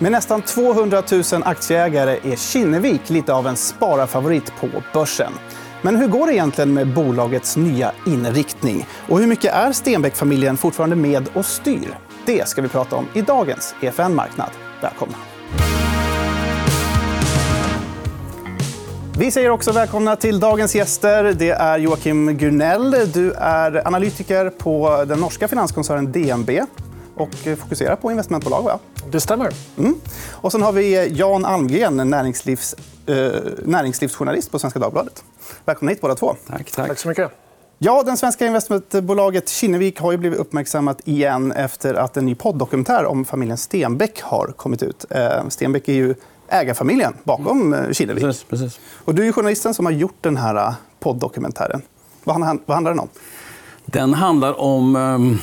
Med nästan 200 000 aktieägare är Kinnevik lite av en spararfavorit på börsen. Men hur går det egentligen med bolagets nya inriktning? Och hur mycket är Stenbeck-familjen fortfarande med och styr? Det ska vi prata om i dagens EFN Marknad. Välkomna! Vi säger också välkomna till dagens gäster. Det är Joakim Gunell. Du är analytiker på den norska finanskoncernen DNB och fokuserar på investmentbolag. Va? Det stämmer. Mm. Och sen har vi Jan Almgren, näringslivs, eh, näringslivsjournalist på Svenska Dagbladet. Välkomna hit båda två. Tack. tack. Tack så mycket. Ja, den svenska investmentbolaget Kinnevik har ju blivit uppmärksammat igen efter att en ny poddokumentär om familjen Stenbeck har kommit ut. Eh, Stenbeck är ju ägarfamiljen bakom eh, Kinnevik. Precis, precis. Och du är journalisten som har gjort den här eh, poddokumentären. Vad handlar, vad handlar den om? Den handlar om...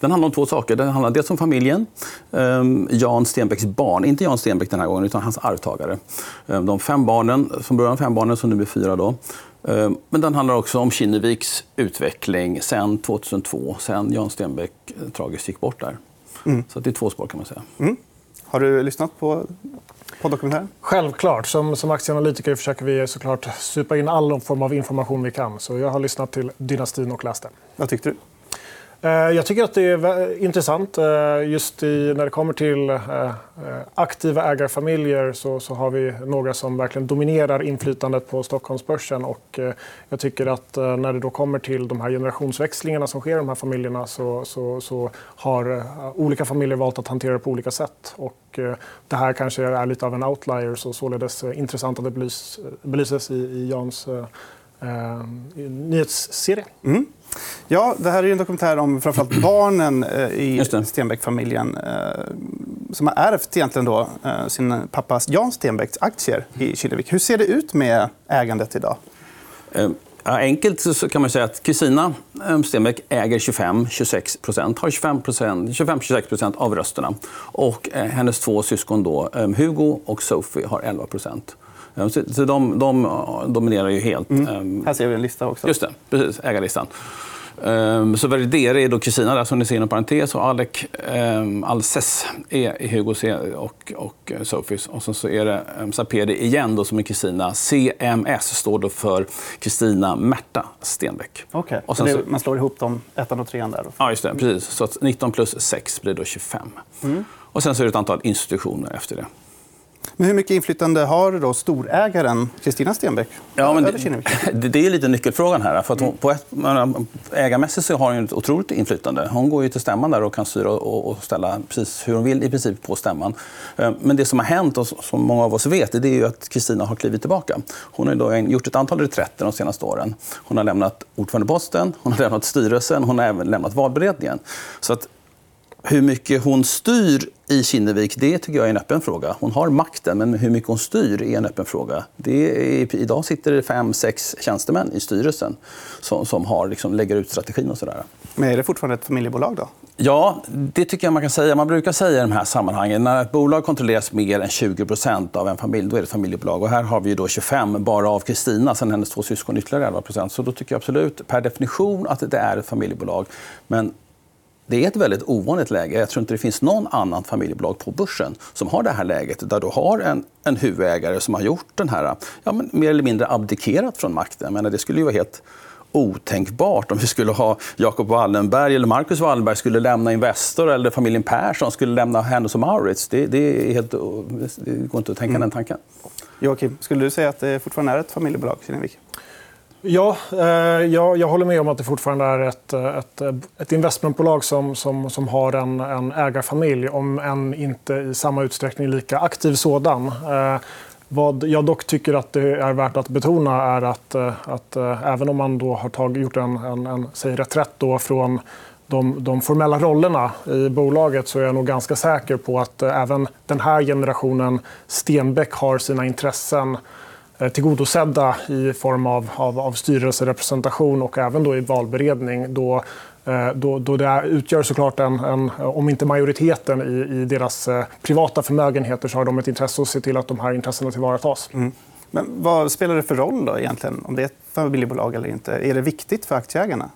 Den handlar om två saker. Den handlar dels om familjen. ehm, Jan Stenbecks barn. Inte Jan Stenbeck den här gången, utan hans arvtagare. Ehm, De fem barnen, från början fem barnen, som nu är fyra. Då. Ehm, Men den handlar också om Kinneviks utveckling sen 2002, sen Jan Stenbeck eh, tragiskt gick bort där. Så det är två spår kan man säga. Har du lyssnat på poddokumentären? Självklart. Som, som aktieanalytiker försöker vi såklart supa in all form av information vi kan. Så jag har lyssnat till Dynastin och läst den. Vad tyckte du? Eh, jag tycker att det är intressant. Eh, just i, när det kommer till eh, aktiva ägarfamiljer så, så har vi några som verkligen dominerar inflytandet på Stockholmsbörsen. Och jag tycker att när det då kommer till de här generationsväxlingarna som sker i de här familjerna så, så, så har olika familjer valt att hantera det på olika sätt. Och det här kanske är lite av en outlier så således intressant att det belys, belyses i, i Jans eh, nyhetsserie. nyhetsserie. Ja, det här är en dokumentär om framförallt barnen eh, i. Stenbeck-familjen eh, som har ärvt egentligen då, eh, sin pappas Jan Stenbecks aktier i Kinnevik. Hur ser det ut med ägandet idag? Ja, enkelt så- kan man säga att Kristina Stenbeck äger 25-26 procent, har 25 25-26 procent av rösterna. Och hennes två syskon, då, Hugo och Sophie, har 11 procent. Så så de, de dominerar ju helt. Eh, Här ser vi en lista också. Just det, precis. Ägarlistan. Um, så värderare är då Kristina, där, som ni ser inom parentes. Och Alec um, Alces är Hugo C och, och eh, Sophies. Och sen så är det um, Sapedi igen, då, som är Kristina. CMS står då för Kristina Märta Stenbeck. Okej. Och sen det, så, man slår ihop dem, ettan och trean där. Då. ja, just det. Precis. Så att 19 plus 6 blir då 25. Och sen så är det ett antal institutioner efter det. Men hur mycket inflytande har då storägaren Kristina Stenbeck Ja, men det, det, är lite nyckelfrågan här. För att hon, på ett, ägarmässigt så har hon ett otroligt inflytande. Hon går ju till stämman där och kan styra och, och ställa precis hur hon vill i princip på stämman. Eh, Men det som har hänt och som många av oss vet det är ju att Kristina har klivit tillbaka. Hon har då gjort ett antal reträtter de senaste åren. Hon har lämnat ordförandeposten, hon har lämnat styrelsen, hon har även lämnat valberedningen. Så att hur mycket hon styr i Kinnevik det tycker jag är en öppen fråga. Hon har makten, men hur mycket hon styr är en öppen fråga. Det är, idag sitter det fem, sex tjänstemän i styrelsen som, som har, liksom, lägger ut strategin. och sådär. Men är det fortfarande ett familjebolag? då? Ja, det tycker jag man kan säga. Man brukar säga i de här sammanhangen när ett bolag kontrolleras mer än 20% av en familj, då är det ett familjebolag. Och här har vi då 25 bara av Kristina, sen hennes två syskon ytterligare 11 Så då tycker jag absolut per definition att det är ett familjebolag. Men det är ett väldigt ovanligt läge. Jag tror inte det finns någon annan familjebolag på börsen som har det här läget där du har en, en huvudägare som har gjort den här, ja, men mer eller mindre abdikerat från makten. Menar, det skulle ju vara helt otänkbart om vi skulle ha Jacob Wallenberg eller Marcus Wallenberg skulle lämna Investor eller familjen Persson skulle lämna Hennes och Mauritz. Det, det, är helt, det går inte att tänka den tanken. Joakim, skulle du säga att det fortfarande är ett familjebolag, Kinnevik? Ja, eh, jag, jag håller med om att det fortfarande är ett, eh, ett, eh, ett investmentbolag som, som, som har en, en ägarfamilj, om än inte i samma utsträckning lika aktiv sådan. Vad jag dock tycker att det är värt att betona är att, att även om man då har tagit, gjort en, en, en säg reträtt då från de, de formella rollerna i bolaget så är jag nog ganska säker på att även den här generationen Stenbeck har sina intressen eh, Eh, tillgodosedda i form av, av, av styrelserepresentation och även då i valberedning. Då, eh, då, då det utgör såklart en, en, om inte majoriteten i, i deras eh, privata förmögenheter så har de ett intresse att se till att de här intressena tillvaratas. Mm. Men vad spelar det för roll då egentligen, om det är ett familjebolag eller inte? Är det viktigt för aktieägarna?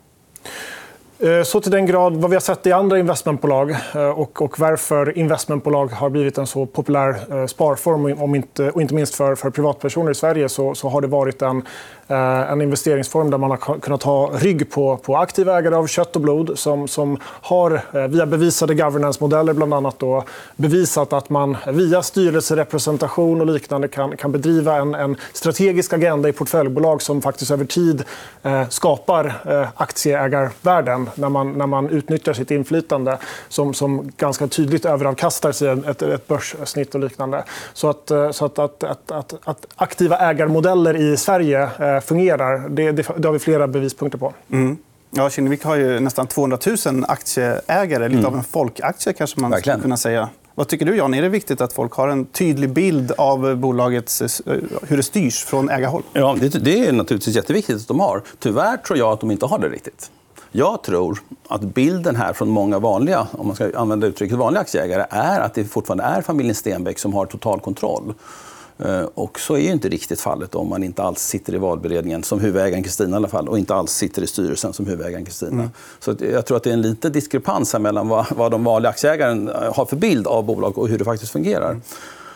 Eh, så till den grad vad vi har sett i andra investmentbolag eh, och, och varför investmentbolag har blivit en så populär eh, sparform om inte, och inte minst för, för privatpersoner i Sverige så, så har det varit en, en investeringsform där man har kunnat ha rygg på, på aktiva ägare av kött och blod som, som har via bevisade governance-modeller bland annat då, bevisat att man via styrelserepresentation och liknande kan, kan bedriva en, en strategisk agenda i portföljbolag som faktiskt över tid eh, skapar eh, aktieägarvärden när man, när man utnyttjar sitt inflytande som, som ganska tydligt överavkastar sig ett, ett börssnitt och liknande. Så, att, eh, så att, att, att, att, att aktiva ägarmodeller i Sverige eh, fungerar, det, det, det, har vi flera bevispunkter på. Mm. Ja, Kinnevik har ju nästan 200 000 aktieägare. Lite mm. av en folkaktie, kanske man Verkligen. skulle kunna säga. Vad tycker du, Jan? Är det viktigt att folk har en tydlig bild av bolagets, eh, hur det styrs från ägarhåll? Ja, det är naturligtvis jätteviktigt att de har. Tyvärr tror jag att de inte har det riktigt. Jag tror att bilden här från många vanliga, om man ska använda uttrycket vanliga aktieägare, är att det fortfarande är familjen Stenbeck som har total kontroll. Eh, och så är inte riktigt fallet om man inte alls sitter i valberedningen, som huvudägaren Kristina i alla fall, och inte alls sitter i styrelsen som huvudägaren Kristina. Mm. Så jag tror att det är en liten diskrepans mellan vad, vad de vanliga aktieägarna har för bild av bolag och hur det faktiskt fungerar.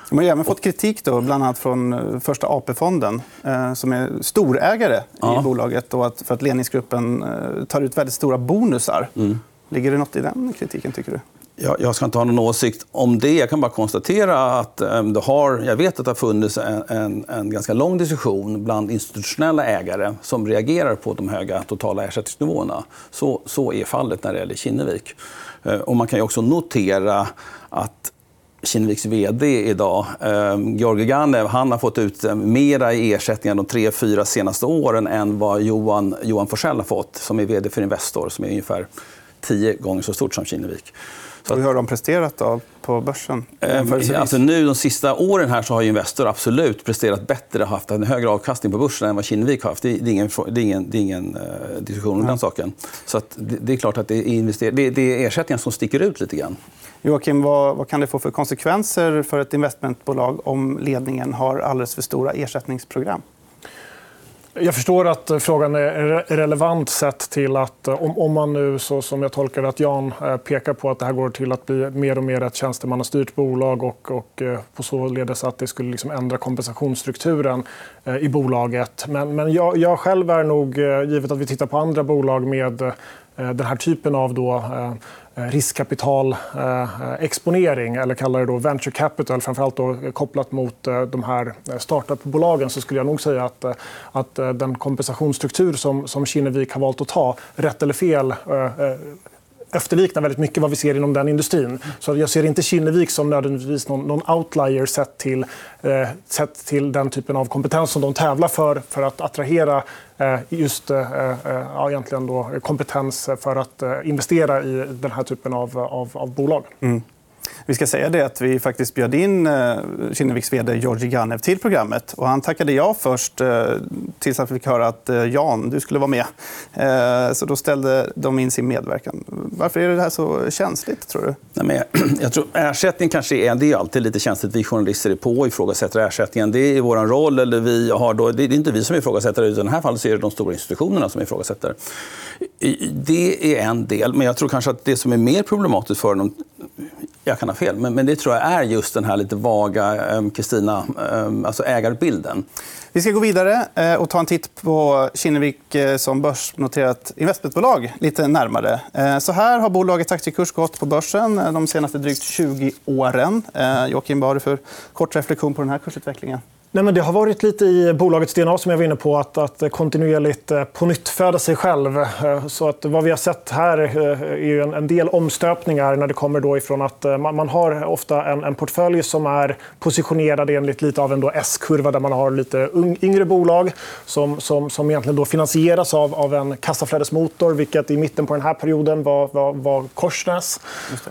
De har även fått kritik då, bland annat från eh, Första AP-fonden eh, som är storägare ja. i bolaget och att, för att ledningsgruppen eh, tar ut väldigt stora bonusar. Mm. Ligger det nåt i den kritiken, tycker du? Jag, jag ska inte ha någon åsikt om det. Jag kan bara konstatera att um, det har, jag vet att det har funnits en, en, en, ganska lång diskussion bland institutionella ägare som reagerar på de höga totala ersättningsnivåerna. Så, så är fallet när det gäller Kinnevik. Och man kan också notera att Kinneviks vd idag, eh, Georgi Ganev, han har fått ut eh, mera i ersättningar de tre, fyra senaste åren än vad Johan, Johan Forsell har fått, som är vd för Investor, som är ungefär tio gånger så stort som Kinnevik. Så hur har de presterat då på börsen? Eh, alltså nu, de sista åren här så har Investor absolut presterat bättre och haft en högre avkastning på börsen än vad Kinnevik har haft. Det är ingen, det är ingen, det är ingen uh, diskussion om den saken. Så det, det, är klart att det är, invester- det, det är ersättningar som sticker ut lite grann. Joakim, vad, vad, kan det få för konsekvenser för ett investmentbolag om ledningen har alldeles för stora ersättningsprogram? Jag förstår att frågan är relevant sett till att eh, om, man nu, så som jag tolkar att Jan eh, pekar på, att det här går till att bli mer och mer ett tjänstemannastyrt bolag och, och eh, på således att det skulle liksom ändra kompensationsstrukturen i bolaget. Men, men jag, jag själv är nog, givet att vi tittar på andra bolag med den här typen av då, Eh, Eh, riskkapitalexponering, eh, eller kallar det då venture capital, framförallt då kopplat mot eh, de här startupbolagen, så skulle jag nog säga att, att den kompensationsstruktur som, som Kinnevik har valt att ta, rätt eller fel, efterliknar väldigt mycket vad vi ser inom den industrin. Så jag ser inte Kinnevik som nödvändigtvis någon, någon outlier sett till, eh, sett till den typen av kompetens som de tävlar för för att attrahera eh, just eh, eh ja, egentligen då, kompetens för att eh, investera i den här typen av, av, av bolag. Mm. Vi ska säga det att vi faktiskt bjöd in eh, Kinneviks vd Georgi Ganev till programmet. Och han tackade ja först eh, tills han fick höra att eh, Jan, du skulle vara med. Så då ställde de in sin medverkan. Varför är det här så känsligt, tror du? Nej, men jag tror ersättning kanske är, det är alltid lite känsligt. Vi journalister är på och ifrågasätter ersättningen. Det är vår roll. Eller vi har då, det är inte vi som ifrågasätter det. I det här fallet är det de stora institutionerna som ifrågasätter. Det är en del. Men jag tror kanske att det som är mer problematiskt för dem jag kan ha fel, men, men det tror jag är just den här lite vaga eh, Kristina, eh, alltså ägarbilden. Vi ska gå vidare eh, och ta en titt på Kinnevik som börsnoterat investmentbolag lite närmare. Så här har bolagets aktiekurs gått på börsen de senaste drygt 20 åren. Joakim, vad har du för kort reflektion på den här kursutvecklingen? Nej, men det har varit lite i bolagets DNA som jag var inne på, att, att kontinuerligt eh, på nytt föda sig själv. Eh, så att vad vi har sett här eh, är en, en del omstöpningar när det kommer då ifrån att man, man har ofta en, en, portfölj som är positionerad enligt lite av en S-kurva där man har lite un, yngre bolag som, som, som egentligen då finansieras av, av en kassaflödesmotor, vilket i mitten på den här perioden var, var, var Korsnäs.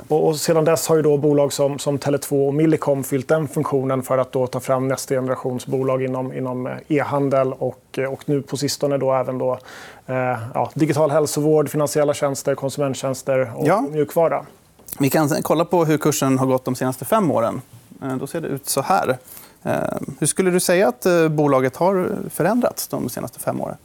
Och, och, sedan dess har ju då bolag som, som Tele2 och Millicom fyllt den funktionen för att då ta fram nästa generation innovationsbolag inom, inom eh, e-handel och, eh, och nu på sistone då även då, eh, ja, digital hälsovård, finansiella tjänster, konsumenttjänster och ja. mjukvara. Vi kan kolla på hur kursen har gått de senaste fem åren. Eh, då ser det ut så här. Hur skulle du säga att bolaget har förändrats de senaste fem åren?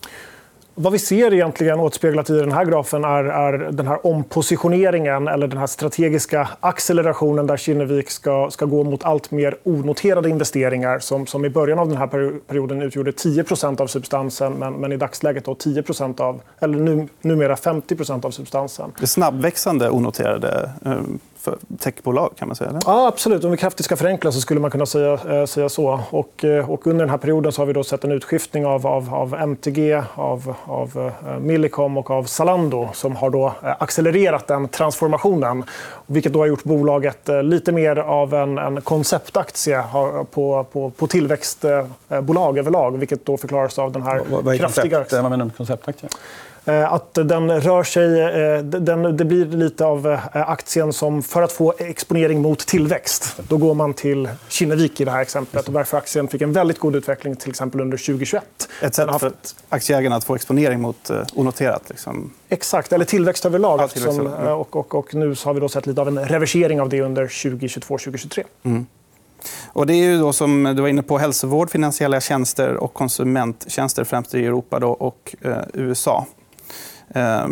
Vad vi ser egentligen återspeglat i den här grafen är, är den här ompositioneringen eller den här strategiska accelerationen där Kinnevik ska, ska gå mot allt mer onoterade investeringar som, som i början av den här perioden utgjorde 10% av substansen men, men i dagsläget då 10% av, eller nu, numera 50% av substansen. Det snabbväxande onoterade eh, techbolag kan man säga? Eller? Ja, absolut. Om vi kraftigt ska förenkla så skulle man kunna säga, äh, säga så. Och, äh, och, under den här perioden så har vi då sett en utskiftning av, av, av MTG, av, av äh, Millicom och av Zalando som har då accelererat den transformationen. Vilket då har gjort bolaget lite mer av en, en konceptaktie på, på, på tillväxtbolag överlag. Vilket då förklaras av den här vad, vad kraftiga... Koncept, vad menar du med konceptaktie? Eh, att den rör sig... Eh, den, det blir lite av eh, aktien som för att få exponering mot tillväxt. Då går man till Kinnevik i det här exemplet. Och därför aktien fick en väldigt god utveckling till exempel under 2021. Ett sätt för aktieägarna att få exponering mot onoterat? Liksom. Exakt, eller tillväxt överlag. Ja, tillväxt. Som, och, och, och, nu har vi då sett lite av en reversering av det under 2022-2023. Mm. Och det är ju då som du var inne på hälsovård, finansiella tjänster och konsumenttjänster främst i Europa då, och eh, USA. Eh,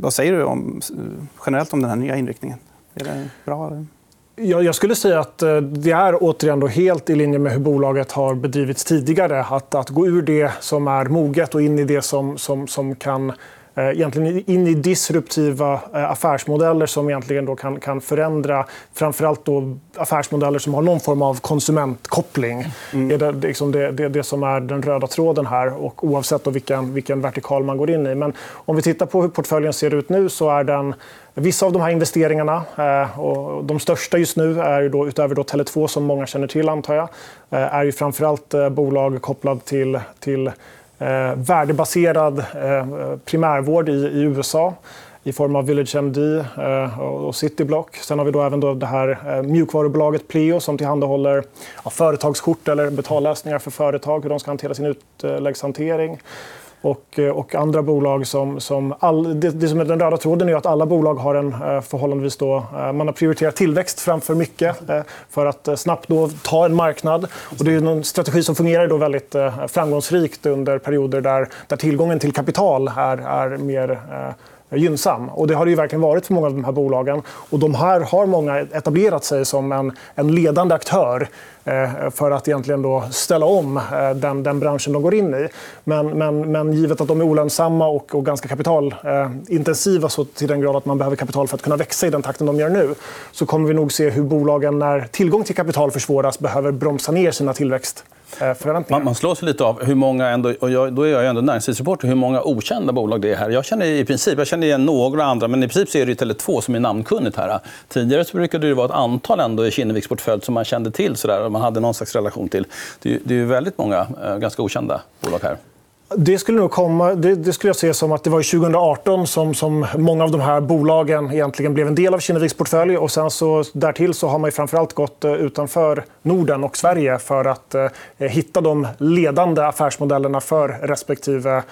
vad säger du om, generellt om den här nya inriktningen? Är det bra? Jag skulle säga att eh, det är återigen då helt i linje med hur bolaget har bedrivits tidigare. Att, att gå ur det som är moget och in i det som, som, som kan egentligen in i disruptiva eh, affärsmodeller som egentligen då kan, kan förändra framförallt då affärsmodeller som har någon form av konsumentkoppling. Mm. är det, liksom det, det, det, som är den röda tråden här, och oavsett då vilken, vilken vertikal man går in i. Men om vi tittar på hur portföljen ser ut nu så är den Vissa av de här investeringarna, eh, och de största just nu, är ju då, utöver då Tele2 som många känner till, antar jag, är ju framförallt bolag kopplade till, till eh, värdebaserad eh, primärvård i, i, USA i form av VillageMD eh, och Cityblock. Sen har vi då även då det här eh, mjukvarubolaget Pleo som tillhandahåller ja, företagskort eller betallösningar för företag, hur de ska hantera sin utläggshantering och, eh, och andra bolag som... som all, det, det, som är den röda tråden är att alla bolag har en eh, förhållandevis... Då, eh, man har prioriterat tillväxt framför mycket för att snabbt då ta en marknad. Och det är en strategi som fungerar då väldigt framgångsrikt under perioder där, där tillgången till kapital är, är mer gynnsam. Och det har det ju verkligen varit för många av de här bolagen. Och de här har många etablerat sig som en, en ledande aktör eh, för att egentligen då ställa om eh, den, den branschen de går in i. Men, men, men givet att de är olönsamma och, och ganska kapitalintensiva eh, så till den grad att man behöver kapital för att kunna växa i den takten de gör nu så kommer vi nog se hur bolagen, när tillgång till kapital försvåras behöver bromsa ner sina tillväxt man, man slås lite av hur många, ändå, och jag, då är jag ändå näringslivsreporter, hur många okända bolag det är här. Jag känner i princip, jag känner igen några andra, men i princip så är det Tele2 som är namnkunnigt här. Tidigare så brukade det vara ett antal ändå i Kinneviks portfölj som man kände till, så där, och man hade någon slags relation till. Det, är, det är väldigt många eh, ganska okända bolag här. Det skulle nog komma. Det, det, skulle jag se som att det var 2018 som, som många av de här bolagen egentligen blev en del av Kinneviks portfölj. Och sen så, därtill så har man framförallt gått eh, utanför Norden och Sverige för att eh, hitta de ledande affärsmodellerna för respektive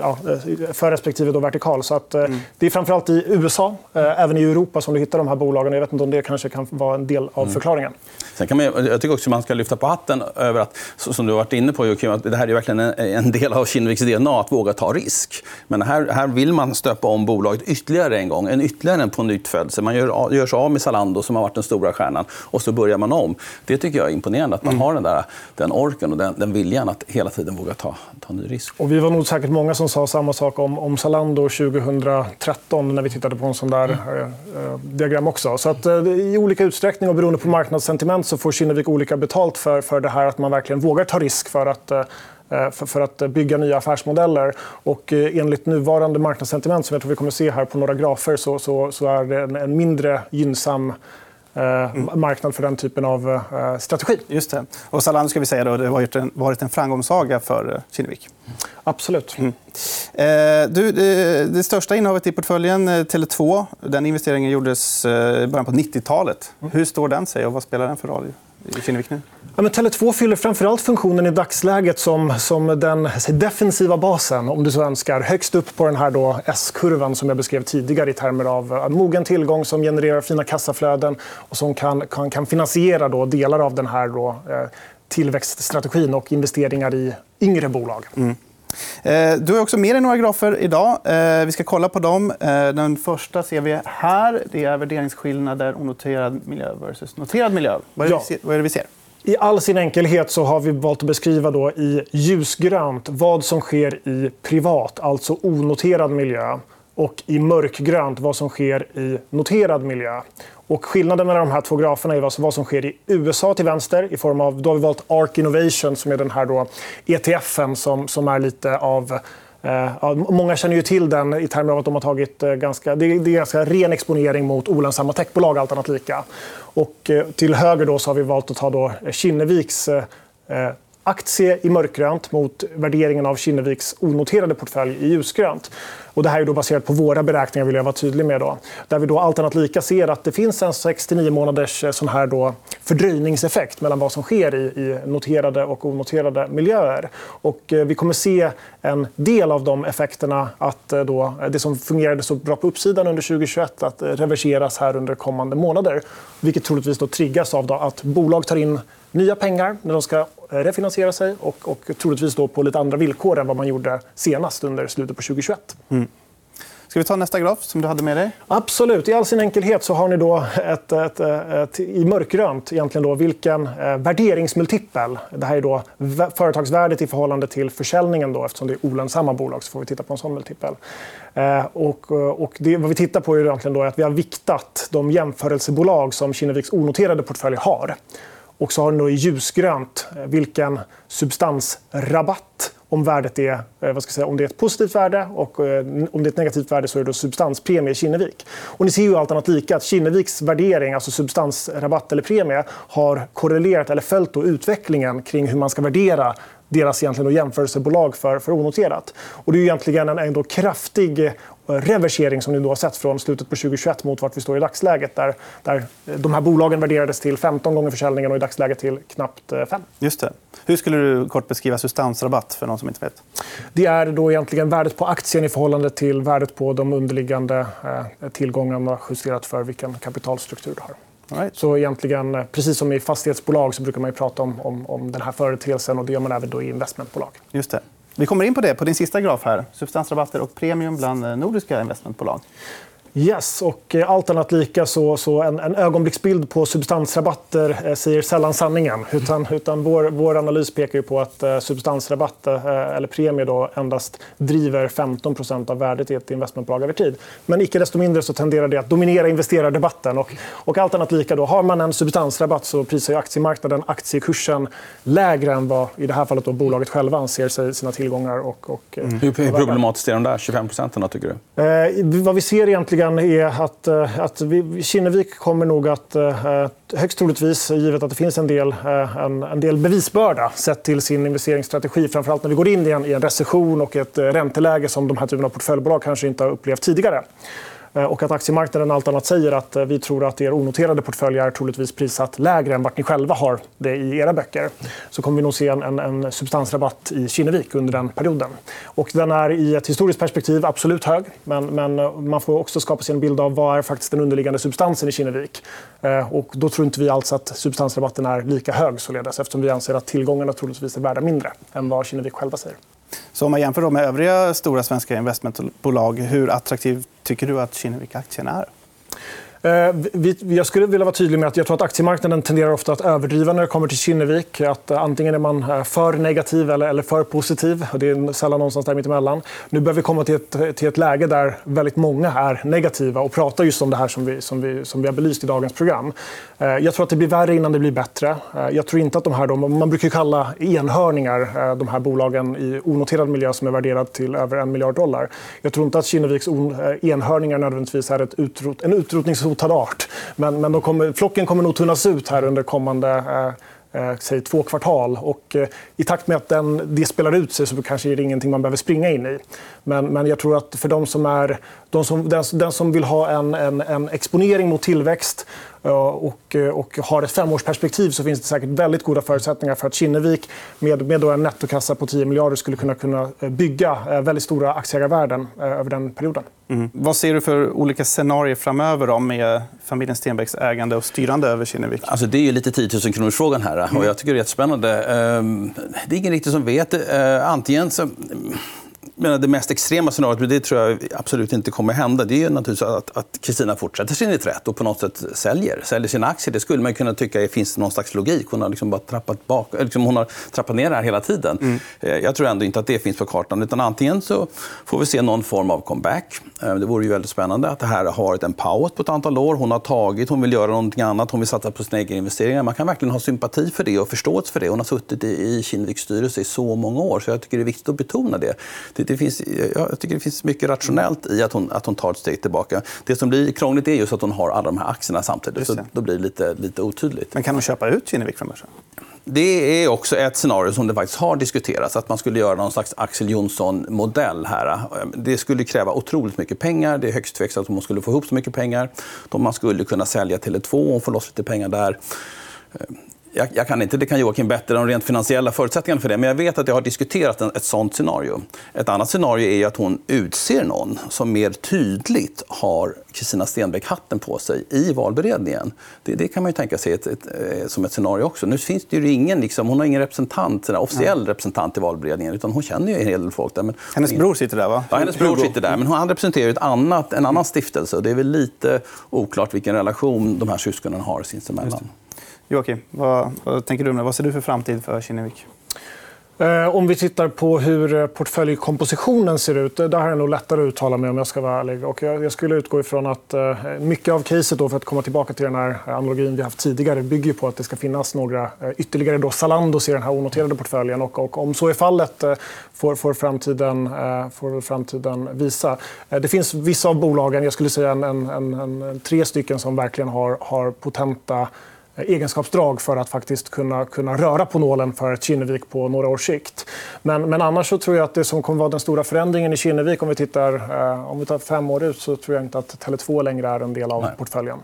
ja, eh, för respektive då vertikal. Så att, eh, mm. Det är framförallt i USA, även i Europa, som du hittar de här bolagen. Jag vet inte om det kanske kan vara en del av mm. förklaringen. Sen kan man, jag tycker också att man ska lyfta på hatten över att, som du har varit inne på, Joakim, att det här är verkligen en, del av Kinneviks DNA, att våga ta risk. Men här, här vill man stöpa om bolaget ytterligare en gång, en ytterligare en på nyttfödelse. Man gör, gör sig av med Zalando, som har varit den stora stjärnan, och så börjar man om. Det tycker jag är imponerande, att man mm. har den, där, den orken och den, den viljan att hela tiden våga ta, ta ny risk. Och vi var nog säkert många som sa samma sak om, om Zalando 2013 när vi tittade på en sån där mm. eh, diagram också. Så att, eh, I olika utsträckning och beroende på marknadssentiment så får Kinnevik olika betalt för, för det här att man verkligen vågar ta risk för att eh, för, för att bygga nya affärsmodeller. Och eh, enligt nuvarande marknadssentiment som jag tror vi kommer att se här på några grafer så, så, så är det en, en mindre gynnsam mm. marknad för den typen av eh, strategi. Just det. Och Zalando ska vi säga då, det har varit en, varit en framgångssaga för Kinnevik. Absolut. Mm. Eh, du, det, det, största innehavet i portföljen, Tele2, den investeringen gjordes i början på 90-talet. Mm. Hur står den sig och vad spelar den för roll i Kinnevik? Ja, men Tele2 fyller framförallt funktionen i dagsläget som, som den defensiva basen, om du så önskar. Högst upp på den här S-kurvan som jag beskrev tidigare i termer av mogen tillgång som genererar fina kassaflöden och som kan, kan, kan finansiera då delar av den här då, eh, tillväxtstrategin och investeringar i yngre bolag. Mm. Eh, du har också med dig några grafer idag. Eh, vi ska kolla på dem. Eh, den första ser vi här. Det är värderingsskillnader onoterad miljö versus noterad miljö. Vad är, det, ja. vad är det vi ser? I all sin enkelhet så har vi valt att beskriva då i ljusgrönt vad som sker i privat, alltså onoterad miljö och i mörkgrönt vad som sker i noterad miljö. Och skillnaden mellan de här två graferna är alltså vad som sker i USA till vänster. i form av, Då har vi valt ARK Innovation som är den här då ETFen som, som är lite av Eh, många känner ju till den i termer av att de har tagit eh, ganska, det är, det är ganska ren exponering mot olönsamma techbolag, allt annat lika. Och, eh, till höger då så har vi valt att ta då Kinneviks eh, eh aktie i mörkgrönt mot värderingen av Kinneviks onoterade portfölj i ljusgrönt. Och det här är då baserat på våra beräkningar, vill jag vara tydlig med. Då. Där vi då allt annat lika ser att det finns en 69 månaders eh, sån här då fördröjningseffekt mellan vad som sker i, i noterade och onoterade miljöer. Och eh, vi kommer se en del av de effekterna, att eh, då, eh, det som fungerade så bra på uppsidan under 2021, att eh, reverseras här under kommande månader. Vilket troligtvis då triggas av då att bolag tar in nya pengar när de ska refinansiera sig och, och troligtvis då på lite andra villkor än vad man gjorde senast under slutet på 2021. Mm. Ska vi ta nästa graf som du hade med dig? Absolut. I all sin enkelhet så har ni då ett, ett, ett, i mörkgrönt egentligen då, vilken eh, värderingsmultipel. Det här är då företagsvärdet i förhållande till försäljningen. Då, eftersom det är olönsamma bolag så får vi titta på en sån multipel. Eh, och, och det, vad vi tittar på är egentligen då att vi har viktat de jämförelsebolag som Kinneviks onoterade portfölj har. Och så har den då i ljusgrönt eh, vilken substansrabatt om värdet är, eh, vad ska säga, om det är ett positivt värde och eh, om det är ett negativt värde så är det substanspremie i Kinnevik. Och ni ser ju allt annat lika att Kinneviks värdering, alltså substansrabatt eller premie, har korrelerat eller följt utvecklingen kring hur man ska värdera deras egentligen jämförelsebolag för, för onoterat. Och det är egentligen en, en kraftig reversering som ni då har sett från slutet på 2021 mot vart vi står i dagsläget. Där, där de här bolagen värderades till 15 gånger försäljningen och i dagsläget till knappt 5. Eh, Just det. Hur skulle du kort beskriva substansrabatt för någon som inte vet? Det är då egentligen värdet på aktien i förhållande till värdet på de underliggande eh, tillgångarna justerat för vilken kapitalstruktur du har. Right. Så egentligen, eh, precis som i fastighetsbolag så brukar man prata om, om, om den här företeelsen. och Det gör man även då i investmentbolag. Just det. Vi kommer in på det på din sista graf. här. Substansrabatter och premium bland eh, nordiska investmentbolag. Yes, och eh, allt annat lika så, så en, en ögonblicksbild på substansrabatter eh, säger sällan sanningen. Utan, utan vår, vår analys pekar på att eh, substansrabatt eh, eller premie då endast driver 15% av värdet i ett investmentbolag över tid. Men icke desto mindre så tenderar det att dominera investerardebatten. Och, och allt annat lika, då, har man en substansrabatt så prisar ju aktiemarknaden aktiekursen lägre än vad i det här fallet då, bolaget själva anser sig sina tillgångar. Och, och, mm. Hur problematiskt är de där 25 procenten, tycker du? Eh, vad vi ser egentligen frågan är att, eh, att vi, Kinnevik kommer nog att eh, högst troligtvis, givet att det finns en del, eh, en, en del bevisbörda sett till sin investeringsstrategi, framförallt när vi går in i en, i en recession och ett ränteläge som de här typen av portföljbolag kanske inte har upplevt tidigare. Eh, och att aktiemarknaden allt annat säger att eh, vi tror att er onoterade portfölj är troligtvis prissatt lägre än vart ni själva har det i era böcker. Så kommer vi nog se en, en, substansrabatt i Kinnevik under den perioden. Och den är i ett historiskt perspektiv absolut hög. Men, men eh, man får också skapa sig en bild av vad är faktiskt den underliggande substansen i Kinnevik. Och då tror inte vi alls att substansrabatten är lika hög således eftersom vi anser att tillgångarna troligtvis är värda mindre än vad Kinnevik själva säger. Så om man jämför med övriga stora svenska investmentbolag, hur attraktivt tycker du att Kinnevik-aktien är? Eh, jag skulle vilja vara tydlig med att jag tror att aktiemarknaden tenderar ofta att överdriva när det kommer till Kinnevik. Att eh, antingen är man eh, för negativ eller för positiv. Det är sällan någonstans där mittemellan. Nu börjar vi komma till ett, till ett läge där väldigt många är negativa och pratar just om det här som vi, som vi, som vi har belyst i dagens program. Jag tror att det blir värre innan det blir bättre. Jag tror inte att de här, man brukar kalla enhörningar de här bolagen i onoterad miljö som är värderad till över en miljard dollar. Jag tror inte att Kinneviks enhörningar nödvändigtvis är ett utrot, en utrotningshotad hotad art. Men, men de kommer, flocken kommer nog tunnas ut här under kommande eh, eh, säg, två kvartal. Och, eh, I takt med att den, det spelar ut sig så kanske är det ingenting man behöver springa in i. Men, men jag tror att för de som är, de som, den, den som vill ha en, en, en exponering mot tillväxt och, och har ett femårsperspektiv så finns det säkert väldigt goda förutsättningar för att Kinnevik med, med då en nettokassa på 10 miljarder skulle kunna, kunna bygga väldigt stora aktieägarvärden över den perioden. Mm. Vad ser du för olika scenarier framöver då, med familjen Stenbecks ägande och styrande över Kinnevik? Alltså, det är ju lite 10 000 kronors frågan här. Mm. Och jag tycker det är jättespännande. Ehm, det är ingen riktigt som vet. Ehm, antingen så menar, det mest extrema scenariot, men det tror jag absolut inte kommer hända, det är naturligtvis att Kristina fortsätter sin reträtt och på något sätt säljer, säljer sina aktier. Det skulle man kunna tycka finns någon slags logik. Hon har liksom bara trappat, bak, liksom hon har trappat ner det här hela tiden. Mm. Eh, jag tror ändå inte att det finns på kartan. Utan antingen så får vi se någon form av comeback. Eh, det vore ju väldigt spännande att det här har varit en paus på ett antal år. Hon har tagit, hon vill göra någonting annat, hon vill satsa på sina egna investeringar. Man kan verkligen ha sympati för det och förståelse för det. Hon har suttit i Kinneviks styrelse i så många år, så jag tycker det är viktigt att betona det. Det, det finns jag tycker det finns mycket rationellt i att hon, att hon tar ett steg tillbaka. Det som blir krångligt är just att hon har alla de här aktierna samtidigt. Så då blir det lite, lite otydligt. Men kan hon köpa ut Kinnevik börsen? Det är också ett scenario som det faktiskt har diskuterats. Att man skulle göra någon slags Axel Jonsson-modell här. Det skulle kräva otroligt mycket pengar. Det är högst tveksamt om man skulle få ihop så mycket pengar. Man skulle kunna sälja Tele2 och få loss lite pengar där jag, jag, kan inte, det kan Joakim bättre, de rent finansiella förutsättningarna för det. Men jag vet att jag har diskuterat en, ett sånt scenario. Ett annat scenario är att hon utser någon som mer tydligt har Kristina Stenbeck-hatten på sig i valberedningen. Det, det, kan man ju tänka sig ett, ett, ett, eh, som ett scenario också. Nu finns det ju ingen, liksom, hon har ingen representant, officiell Nej. representant i valberedningen. Utan hon känner ju en hel del folk där. Men, hennes bror sitter där, va? Ja, hennes bror sitter där. Men han representerar ett annat, en annan stiftelse. Det är väl lite oklart vilken relation de här syskonen har sinsemellan. Joakim, vad, vad tänker du? Vad ser du för framtid för Kinnevik? Eh, om vi tittar på hur eh, portföljkompositionen ser ut, eh, där har jag nog lättare att uttala mig om jag ska vara ärlig. Och jag skulle utgå ifrån att mycket av caset, då, för att komma tillbaka till den här analogin vi haft tidigare, bygger på att det ska finnas några ytterligare då Zalandos i den här onoterade portföljen. Och, och om så är fallet får, får, framtiden, får framtiden visa. Det finns vissa av bolagen, jag skulle säga en, en, en tre stycken, som verkligen har, har potenta egenskapsdrag för att faktiskt kunna, kunna röra på nålen för Kinnevik på några års sikt. Men, men annars så tror jag att det som kommer vara den stora förändringen i Kinnevik om vi tittar eh, om vi tar fem år ut så tror jag inte att Tele2 längre är en del av Nej. portföljen.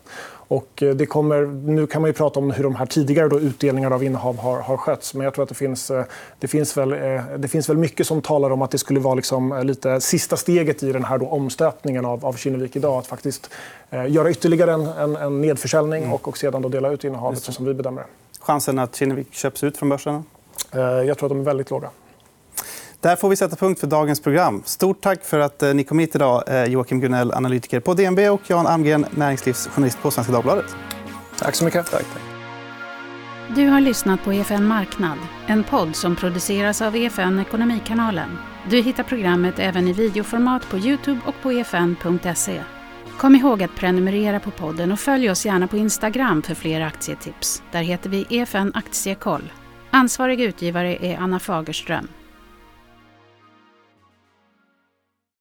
Och eh, det kommer, nu kan man ju prata om hur de här tidigare då utdelningar av innehav har, har skötts. Men jag tror att det finns, eh, det, finns väl, eh, det finns väl mycket som talar om att det skulle vara liksom lite sista steget i den här då omstöpningen av, av Kinnevik idag. Att faktiskt eh, göra ytterligare en, en, en nedförsäljning mm. och, och sedan då dela ut innehavet så som vi bedömer det. Chansen att Kinnevik köps ut från börsen? Eh, jag tror att de är väldigt låga. Där får vi sätta punkt för dagens program. Stort tack för att eh, ni kom hit idag. Eh, Joakim Gunell, analytiker på DNB och Jan Almgren, näringslivsjournalist på Svenska Dagbladet. Tack så mycket. Tack, tack. Du har lyssnat på EFN Marknad, en podd som produceras av EFN Ekonomikanalen. Du hittar programmet även i videoformat på Youtube och på efn.se. Kom ihåg att prenumerera på podden och följ oss gärna på Instagram för fler aktietips. Där heter vi EFN Aktiekoll. Ansvarig utgivare är Anna Fagerström.